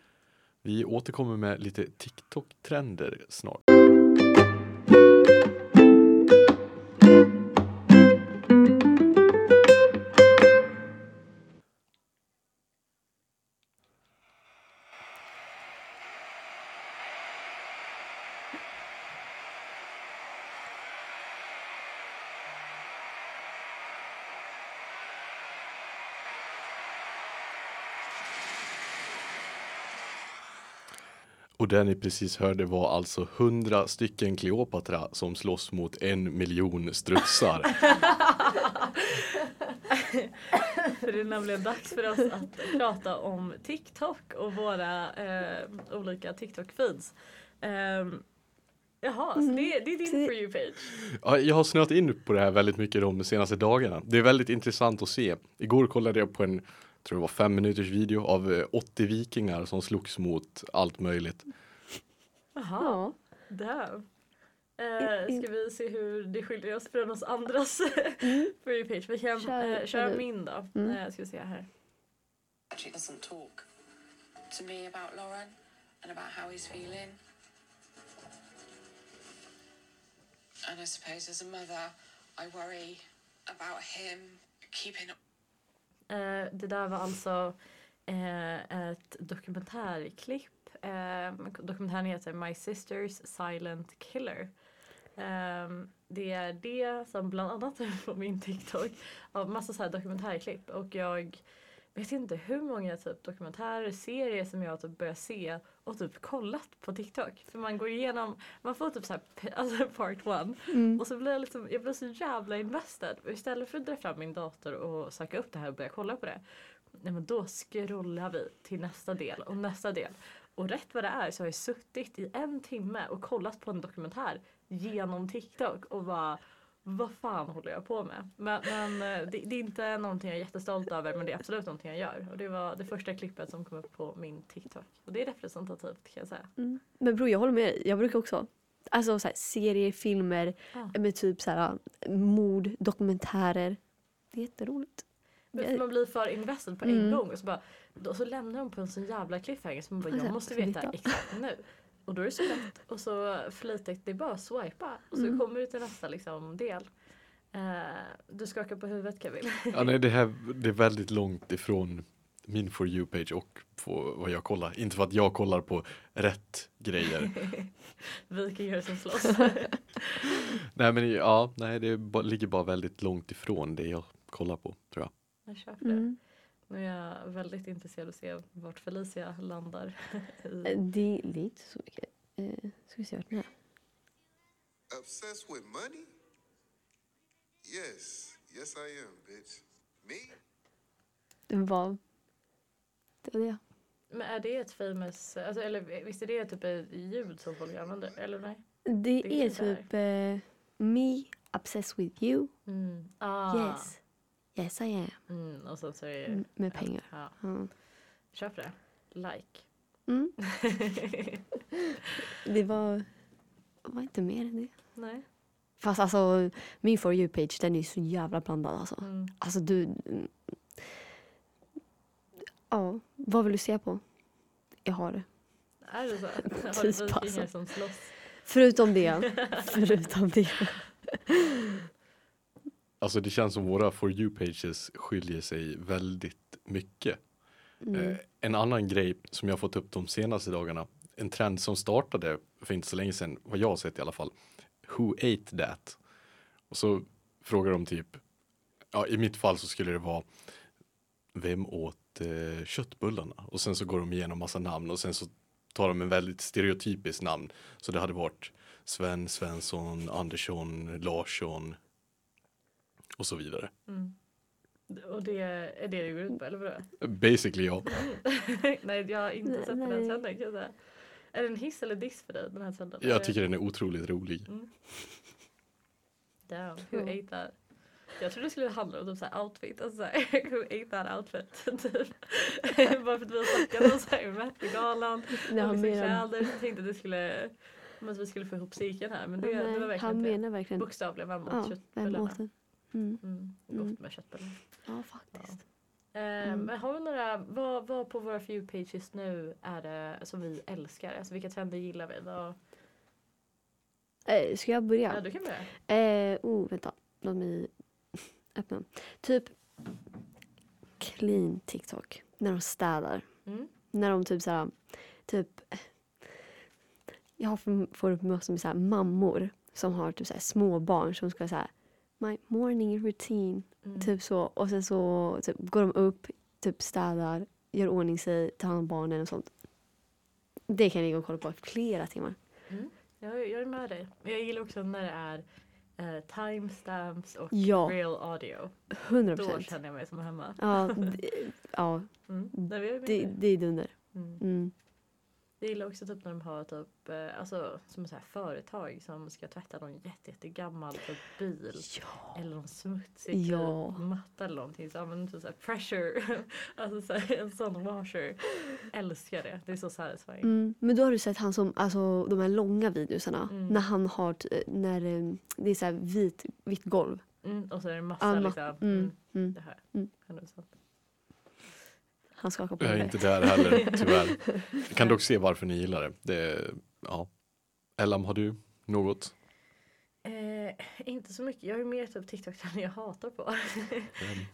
Speaker 1: Vi återkommer med lite TikTok-trender snart. Och det ni precis hörde var alltså 100 stycken Kleopatra som slåss mot en miljon strutsar.
Speaker 2: För det är nämligen dags för oss att prata om TikTok och våra eh, olika TikTok-feeds. Um, jaha, så det, det är din For You-page.
Speaker 1: Ja, jag har snöat in på det här väldigt mycket de senaste dagarna. Det är väldigt intressant att se. Igår kollade jag på en, tror det var fem minuters video av eh, 80 vikingar som slogs mot allt möjligt.
Speaker 2: Jaha,
Speaker 3: Ja.
Speaker 2: damn. Eh, ska vi se hur det skiljer oss från oss andras For You-page? Vi kan
Speaker 3: Kör,
Speaker 2: eh,
Speaker 3: kör
Speaker 2: köra min då.
Speaker 3: Mm.
Speaker 2: Eh, ska vi se här.
Speaker 4: actually doesn't talk to me about Lauren and about how he's feeling. And I suppose as a mother, I worry about him keeping
Speaker 2: Eh, det där var alltså eh, ett dokumentärklipp. Eh, dokumentären heter My Sister's Silent Killer. Ehm, det är det som bland annat är på min TikTok av massa så här dokumentärklipp och jag vet inte hur många typ dokumentärer, serier som jag typ börjar se och typ kollat på TikTok. För man går igenom, man får typ så här, alltså part one
Speaker 3: Mm.
Speaker 2: och så blir jag liksom, jag blir så jävla invested. Och istället för att dra fram min dator och söka upp det här och börja kolla på det. Nej men då scrollar vi till nästa del och nästa del. Och rätt vad det är så har jag suttit i en timme och kollat på en dokumentär genom TikTok och bara vad fan håller jag på med? Men, men eh, det, det är inte någonting jag är jättestolt över men det är absolut någonting jag gör. Och det var det första klippet som kom upp på min TikTok. Och det är representativt kan jag säga.
Speaker 3: Mm. Men bror jag håller med dig. Jag brukar också. Alltså så här, serier, filmer
Speaker 2: Ja.
Speaker 3: med typ så här, mord, dokumentärer. Det är jätteroligt.
Speaker 2: Men man blir för invested på en
Speaker 3: Mm.
Speaker 2: gång och så, bara, då, så lämnar de på en sån jävla cliffhanger som man bara,
Speaker 3: Alltså,
Speaker 2: jag måste
Speaker 3: för
Speaker 2: veta exakt nu. Och då är det så lätt och så flitigt, det är bara att swipa och så
Speaker 3: Mm.
Speaker 2: kommer du till nästa liksom, del. Eh, du skakar på huvudet Kevin.
Speaker 1: Ja, nej, det, här, det är väldigt långt ifrån min For You-page och på vad jag kollar. Inte för att jag kollar på rätt grejer.
Speaker 2: Vikingar som slåss.
Speaker 1: nej men ja, nej det ligger bara väldigt långt ifrån det jag kollar på tror jag.
Speaker 2: jag köper.
Speaker 3: Mm.
Speaker 2: Nu är jag väldigt intresserad av att se vart Felicia landar.
Speaker 3: Eh,
Speaker 2: i.
Speaker 3: Det, är inte så mycket. Eh, ska vi se vart den är.
Speaker 5: Obsessed with money? Yes, yes I am, bitch. Me?
Speaker 3: Det var, det var det.
Speaker 2: Men är det ett famous, alltså, eller visst är det typ ett ljud som folk använder? Eller nej?
Speaker 3: Det
Speaker 2: Det är
Speaker 3: är typ eh, Me obsessed with you.
Speaker 2: Mm. Ah.
Speaker 3: Yes. Yes I am.
Speaker 2: Mm. Och sen så är det...
Speaker 3: M- Med pengar.
Speaker 2: Ja.
Speaker 3: Ja.
Speaker 2: Köp det. Like.
Speaker 3: Mm. Det var, var inte mer än det.
Speaker 2: nej.
Speaker 3: Fast alltså min For You-page den är så jävla blandad alltså.
Speaker 2: Mm.
Speaker 3: Alltså du... mm. Ja, vad vill du se på? Jag har det.
Speaker 2: Är det så? Har du som slåss?
Speaker 3: Förutom det. förutom det.
Speaker 1: Alltså det känns som våra For You-pages skiljer sig väldigt mycket.
Speaker 3: Mm.
Speaker 1: Eh, en annan grej som jag fått upp de senaste dagarna, en trend som startade för inte så länge sedan, vad jag har sett i alla fall. Who ate that? Och så frågar de typ, ja i mitt fall så skulle det vara Vem åt eh, köttbullarna? Och sen så går de igenom massa namn och sen så tar de en väldigt stereotypiskt namn. Så det hade varit Sven, Svensson, Andersson, Larsson och så vidare.
Speaker 2: Mm. Och det är det det går ut på, eller vadå?
Speaker 1: Basically ja.
Speaker 2: nej, jag har inte
Speaker 3: Nej,
Speaker 2: sett den här
Speaker 3: nej.
Speaker 2: trenden kan jag säga. Är det en hiss eller diss för dig, den här trenden?
Speaker 1: Jag tycker den är otroligt rolig.
Speaker 2: Mm. Damn, who
Speaker 3: Ja.
Speaker 2: ate that? Jag trodde det skulle handla om typ såhär outfit, alltså såhär, who ate that outfit? typ. Bara för att vi har snackat om såhär Met-galan,
Speaker 3: Nej,
Speaker 2: och
Speaker 3: menar,
Speaker 2: kläder. Jag tänkte att det skulle, om att vi skulle få ihop cirkeln här men det, det var
Speaker 3: nej,
Speaker 2: verkligen
Speaker 3: han menar verkligen
Speaker 2: Bokstavligen, åt
Speaker 3: ja, Mm.
Speaker 2: Mm,
Speaker 3: Mm.
Speaker 2: gott med köttbullar.
Speaker 3: Ja, faktiskt.
Speaker 2: Eh,
Speaker 3: Mm.
Speaker 2: Men har vi några, vad, vad på våra few pages nu är det som vi älskar? Alltså vilka trender gillar vi? Vad,
Speaker 3: Eh, ska jag börja?
Speaker 2: ja. du kan börja.
Speaker 3: Eh, oh, vänta. Låt mig öppna. Typ clean TikTok. När de städar.
Speaker 2: Mm.
Speaker 3: När de typ såhär, typ. Jag får upp massor med såhär mammor som har typ såhär små barn som ska säga my morning routine.
Speaker 2: Mm.
Speaker 3: Typ så. Och sen så typ, går de upp, typ städar, gör ordning sig, tar hand om barnen och sånt. Det kan jag ligga och kolla på i flera timmar.
Speaker 2: Mm. Jag, jag är med dig. Men Jag gillar också när det är eh, timestamps och
Speaker 3: Ja,
Speaker 2: real audio.
Speaker 3: hundra
Speaker 2: Då
Speaker 3: procent.
Speaker 2: känner jag mig som hemma.
Speaker 3: Ja, d- ja
Speaker 2: Mm.
Speaker 3: Det, det är dunder.
Speaker 2: Mm.
Speaker 3: Mm.
Speaker 2: Jag gillar också typ när de har typ, eh, alltså som så här företag som ska tvätta någon jätte, jättegammal typ bil.
Speaker 3: Ja.
Speaker 2: Eller någon smutsig
Speaker 3: Ja.
Speaker 2: typ matta eller någonting. Så använder de typ så här pressure. alltså så här, en sån washer. Älskar det. Det är så satisfying.
Speaker 3: Mm. Men då har du sett han som, alltså de här långa videosarna.
Speaker 2: Mm.
Speaker 3: När han har, t- när eh, det är så här vit, vitt golv.
Speaker 2: Mm. Och så är det massa
Speaker 3: ma-
Speaker 2: liksom.
Speaker 3: mm,
Speaker 2: Mm.
Speaker 3: mm.
Speaker 2: Det här.
Speaker 3: Mm.
Speaker 2: 100%.
Speaker 3: Han skakar på
Speaker 1: Jag är
Speaker 3: huvudet.
Speaker 1: inte där heller, tyvärr. Jag kan dock se varför ni gillar det. det ja. Ellam, har du något?
Speaker 2: Eh, inte så mycket. Jag är mer typ TikTok än jag hatar på.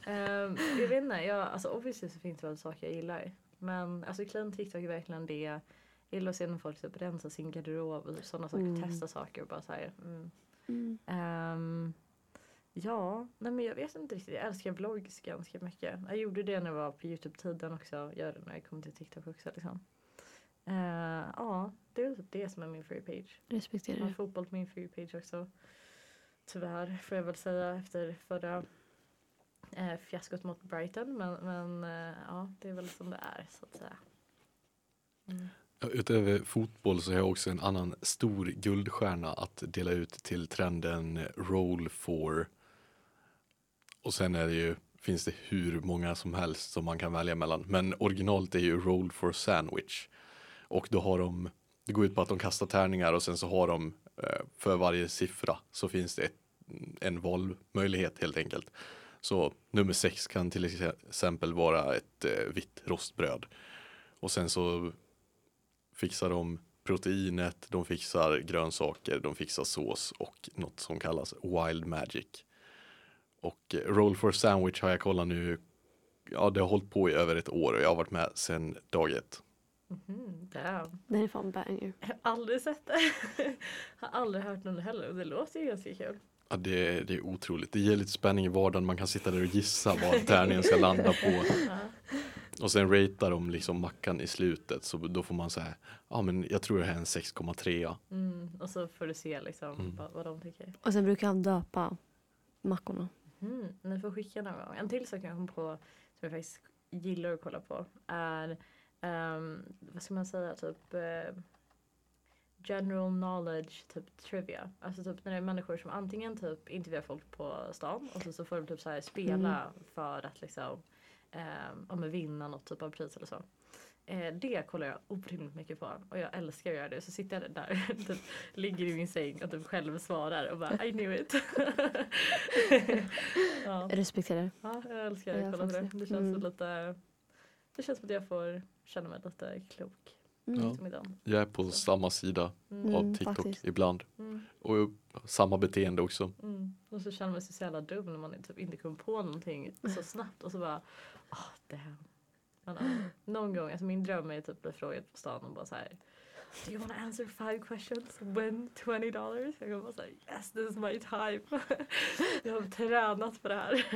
Speaker 1: Mm.
Speaker 2: um, jag vet inte. Jag, alltså obviously så finns det väl saker jag gillar. Men alltså clean TikTok är verkligen det. Jag gillar att se när folk typ rensar sin garderob och sådana saker.
Speaker 3: Mm.
Speaker 2: Testa saker och bara så här. Mm.
Speaker 3: Mm.
Speaker 2: Ehm, ja, nej men jag vet inte riktigt. Jag älskar vlogs ganska mycket. Jag gjorde det när jag var på Youtube-tiden också. Gör det när jag kommer till TikTok också liksom. Eh, ja, det är väl typ det som är min free page.
Speaker 3: Respekterar
Speaker 2: Jag har fotboll på min free page också. Tyvärr får jag väl säga efter förra eh, fiaskot mot Brighton. Men, men eh, ja, det är väl som det är så att säga. Mm.
Speaker 1: Utöver fotboll så har jag också en annan stor guldstjärna att dela ut till trenden Roll for. Och sen är det ju, finns det hur många som helst som man kan välja mellan. Men originalet är ju Roll for Sandwich. Och då har de, det går ut på att de kastar tärningar och sen så har de eh, för varje siffra så finns det ett, en valmöjlighet helt enkelt. Så nummer sex kan till exempel vara ett eh, vitt rostbröd. Och sen så fixar de proteinet, de fixar grönsaker, de fixar sås och något som kallas wild magic. Och eh, Roll for sandwich har jag kollat nu, ja det har hållit på i över ett år och jag har varit med sedan dag ett.
Speaker 2: Mhm, damn.
Speaker 3: Den är fan banger.
Speaker 2: Jag har aldrig sett det. har aldrig hört någon heller och det låter ju ganska kul.
Speaker 1: Ja, det, det är otroligt, det ger lite spänning i vardagen, man kan sitta där och gissa vad tärningen ska landa på.
Speaker 2: Ja.
Speaker 1: Och sen ratear de liksom mackan i slutet så då får man säga, ja men jag tror det här är en 6,3.
Speaker 2: Mm, och så får du se liksom
Speaker 1: Mm.
Speaker 2: vad, vad de tycker.
Speaker 3: Och sen brukar han döpa mackorna.
Speaker 2: Mm, ni får skicka någon gång. En till sak jag kom på som jag faktiskt gillar att kolla på är ehm, vad ska man säga, typ eh, general knowledge typ trivia. Alltså typ när det är människor som antingen typ intervjuar folk på stan och så, så får de typ så här spela för att liksom um, vinna något typ av pris eller så. Eh, det kollar jag orimligt mycket på och jag älskar att göra det. Så sitter jag där, typ, ligger i min säng och typ själv svarar och bara I knew it. ja.
Speaker 3: Respekterar.
Speaker 2: ja, jag älskar att kolla på det. Det känns
Speaker 3: Mm.
Speaker 2: lite Det känns som att jag får känna mig lite klok.
Speaker 3: Mm.
Speaker 1: Ja. Jag är på samma sida
Speaker 2: Mm.
Speaker 1: av
Speaker 3: Mm,
Speaker 1: TikTok
Speaker 3: faktiskt.
Speaker 1: ibland.
Speaker 2: Mm.
Speaker 1: Och samma beteende också.
Speaker 2: Mm. Och så känner man sig så jävla dum när man typ inte kommer på någonting så snabbt och så bara ah damn. Men, någon gång, alltså min dröm är typ att bli frågad på stan och bara så här Do you want to answer five questions? Win 20 dollars? Jag kommer bara säga yes this is my time. jag har tränat på det här.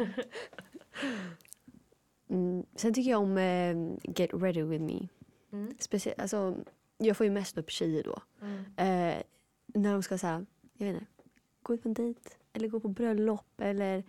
Speaker 3: Mm. Sen tycker jag om eh, Get Ready With Me.
Speaker 2: Mm.
Speaker 3: Speciellt, alltså, jag får ju mest upp tjejer då.
Speaker 2: Mm.
Speaker 3: Eh, när de ska säga, jag vet inte, gå ut på en dejt eller gå på bröllop eller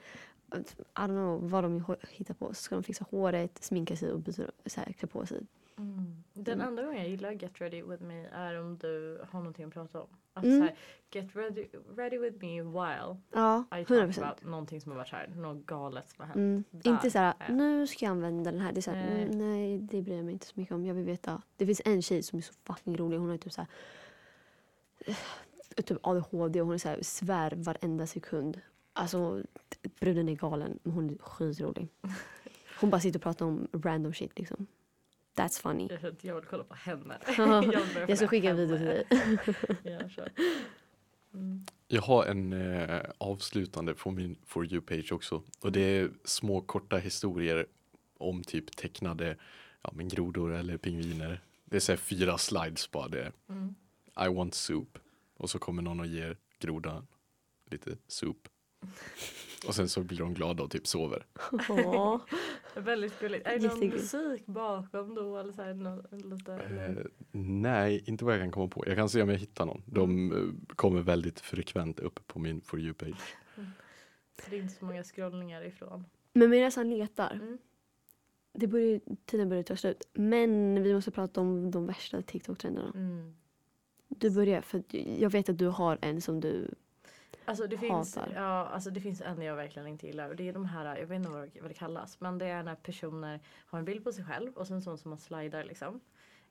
Speaker 3: I don't know vad de hittar på. Så ska de fixa håret, sminka sig och byta, så här, klä på sig.
Speaker 2: Mm. Den
Speaker 3: Mm.
Speaker 2: enda gången jag gillar Get Ready With Me är om du har någonting att prata om. Alltså
Speaker 3: Mm.
Speaker 2: så här, Get ready, ready With Me while
Speaker 3: Ja,
Speaker 2: I
Speaker 3: 100
Speaker 2: talk
Speaker 3: procent.
Speaker 2: about någonting som har varit här, något galet som har hänt.
Speaker 3: Mm. Inte så här, nu ska jag använda den här. Det är så här,
Speaker 2: Nej.
Speaker 3: nej. nej, det bryr jag mig inte så mycket om. Jag vill veta. Det finns en tjej som är så fucking rolig. Hon har typ så här, eh, typ ADHD och hon är så här, svär varenda sekund. Alltså, bruden är galen, men hon är skitrolig. Hon bara sitter och pratar om random shit liksom. That's funny.
Speaker 2: Jag, jag vill kolla på henne.
Speaker 3: Ja,
Speaker 2: vill börja
Speaker 3: Jag ska skicka en video till dig.
Speaker 2: Ja. Mm.
Speaker 1: Jag har en eh, avslutande på min For You-page också. Och det är små korta historier om typ tecknade ja, men grodor eller pingviner. Det är så här fyra slides bara. Det
Speaker 2: Mm.
Speaker 1: I want soup. Och så kommer någon och ger grodan lite soup. Och sen så blir de glada och typ sover.
Speaker 3: Åh.
Speaker 2: Väldigt gulligt. Är det någon
Speaker 3: Jättegulligt.
Speaker 2: musik bakom då? Eller så här, nå- lite,
Speaker 1: Eh, nej, inte vad jag kan komma på. Jag kan se om jag hittar någon. De eh, kommer väldigt frekvent upp på min For You-page.
Speaker 2: det är inte så många scrollningar ifrån.
Speaker 3: Men medan han letar.
Speaker 2: Mm.
Speaker 3: Det börjar, tiden börjar ta slut. Men vi måste prata om de värsta TikTok-trenderna.
Speaker 2: Mm.
Speaker 3: Du börjar, för att jag vet att du har en som du...
Speaker 2: Alltså det, finns,
Speaker 3: Hatar.
Speaker 2: ja, alltså det finns en jag verkligen inte gillar och det är de här, jag vet inte vad det, vad det kallas, men det är när personer har en bild på sig själv och sen sån som man slidar liksom.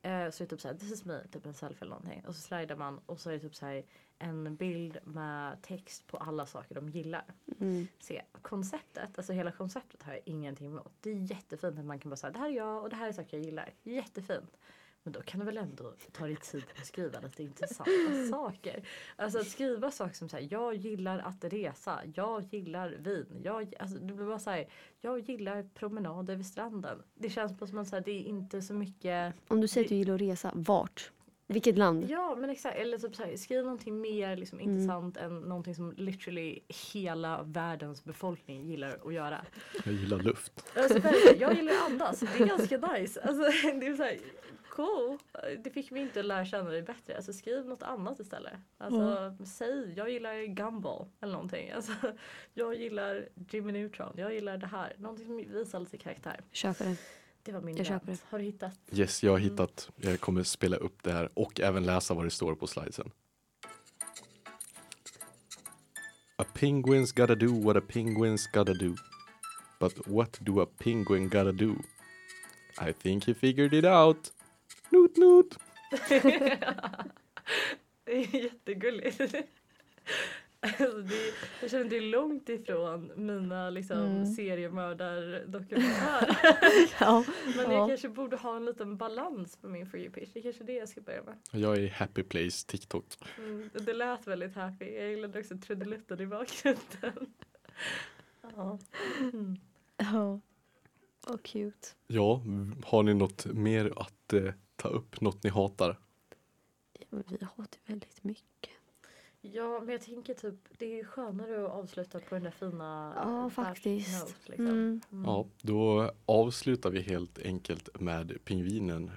Speaker 2: Eh, så är det typ såhär, this is me, typ en selfie eller någonting. Och så slidar man och så är det typ såhär en bild med text på alla saker de gillar.
Speaker 3: Mm.
Speaker 2: Se, konceptet, alltså hela konceptet har jag ingenting emot. Det är jättefint att man kan bara säga det här är jag och det här är saker jag gillar. Jättefint. Men då kan du väl ändå ta dig tid att skriva lite intressanta saker. Alltså att skriva saker som säger jag gillar att resa, jag gillar vin, jag, alltså det blir bara så här, jag gillar promenader vid stranden. Det känns på som att så här, det är inte så mycket
Speaker 3: Om du säger att du gillar att resa, vart? Vilket land?
Speaker 2: Ja men exakt, eller typ så här, skriv någonting mer liksom,
Speaker 3: Mm.
Speaker 2: intressant än någonting som literally hela världens befolkning gillar att göra.
Speaker 1: Jag gillar luft.
Speaker 2: Alltså, jag gillar att andas, det är ganska nice. Alltså, det är så här, cool. Det fick mig inte att lära känna dig bättre. Alltså, skriv något annat istället. Alltså, Säg, jag gillar Gumball eller någonting. Alltså, jag gillar Jimmy Neutron, jag gillar det här. Någonting som visar lite karaktär.
Speaker 3: Köper det.
Speaker 2: Det var min
Speaker 3: Jag köper
Speaker 2: rant. Har du hittat?
Speaker 1: Yes, jag har
Speaker 2: Mm.
Speaker 1: hittat. Jag kommer spela upp det här och även läsa vad det står på slidesen. A penguin's gotta do what a penguin's gotta do. But what do a penguin gotta do? I think he figured it out. Noot noot.
Speaker 2: Det är jättegulligt. Alltså det, jag känner att det är långt ifrån mina liksom,
Speaker 3: Mm.
Speaker 2: seriemördardokumentärer.
Speaker 3: Ja.
Speaker 2: Men
Speaker 3: Ja.
Speaker 2: jag kanske borde ha en liten balans på min For You-page. Det är kanske det jag ska börja med.
Speaker 1: Jag är Happy Place TikTok.
Speaker 2: Mm, det lät väldigt happy. Jag gillade också trudelutten i bakgrunden. Ja. Mm.
Speaker 3: Ja. Vad cute.
Speaker 1: Ja, har ni något mer att eh, ta upp? Något ni hatar?
Speaker 3: Ja, men vi hatar väldigt mycket.
Speaker 2: ja, men jag tänker typ det är ju skönare att avsluta på den där fina
Speaker 3: Ja,
Speaker 2: dash
Speaker 3: faktiskt.
Speaker 2: note, liksom.
Speaker 3: Mm.
Speaker 2: Mm.
Speaker 1: Ja, då avslutar vi helt enkelt med pingvinen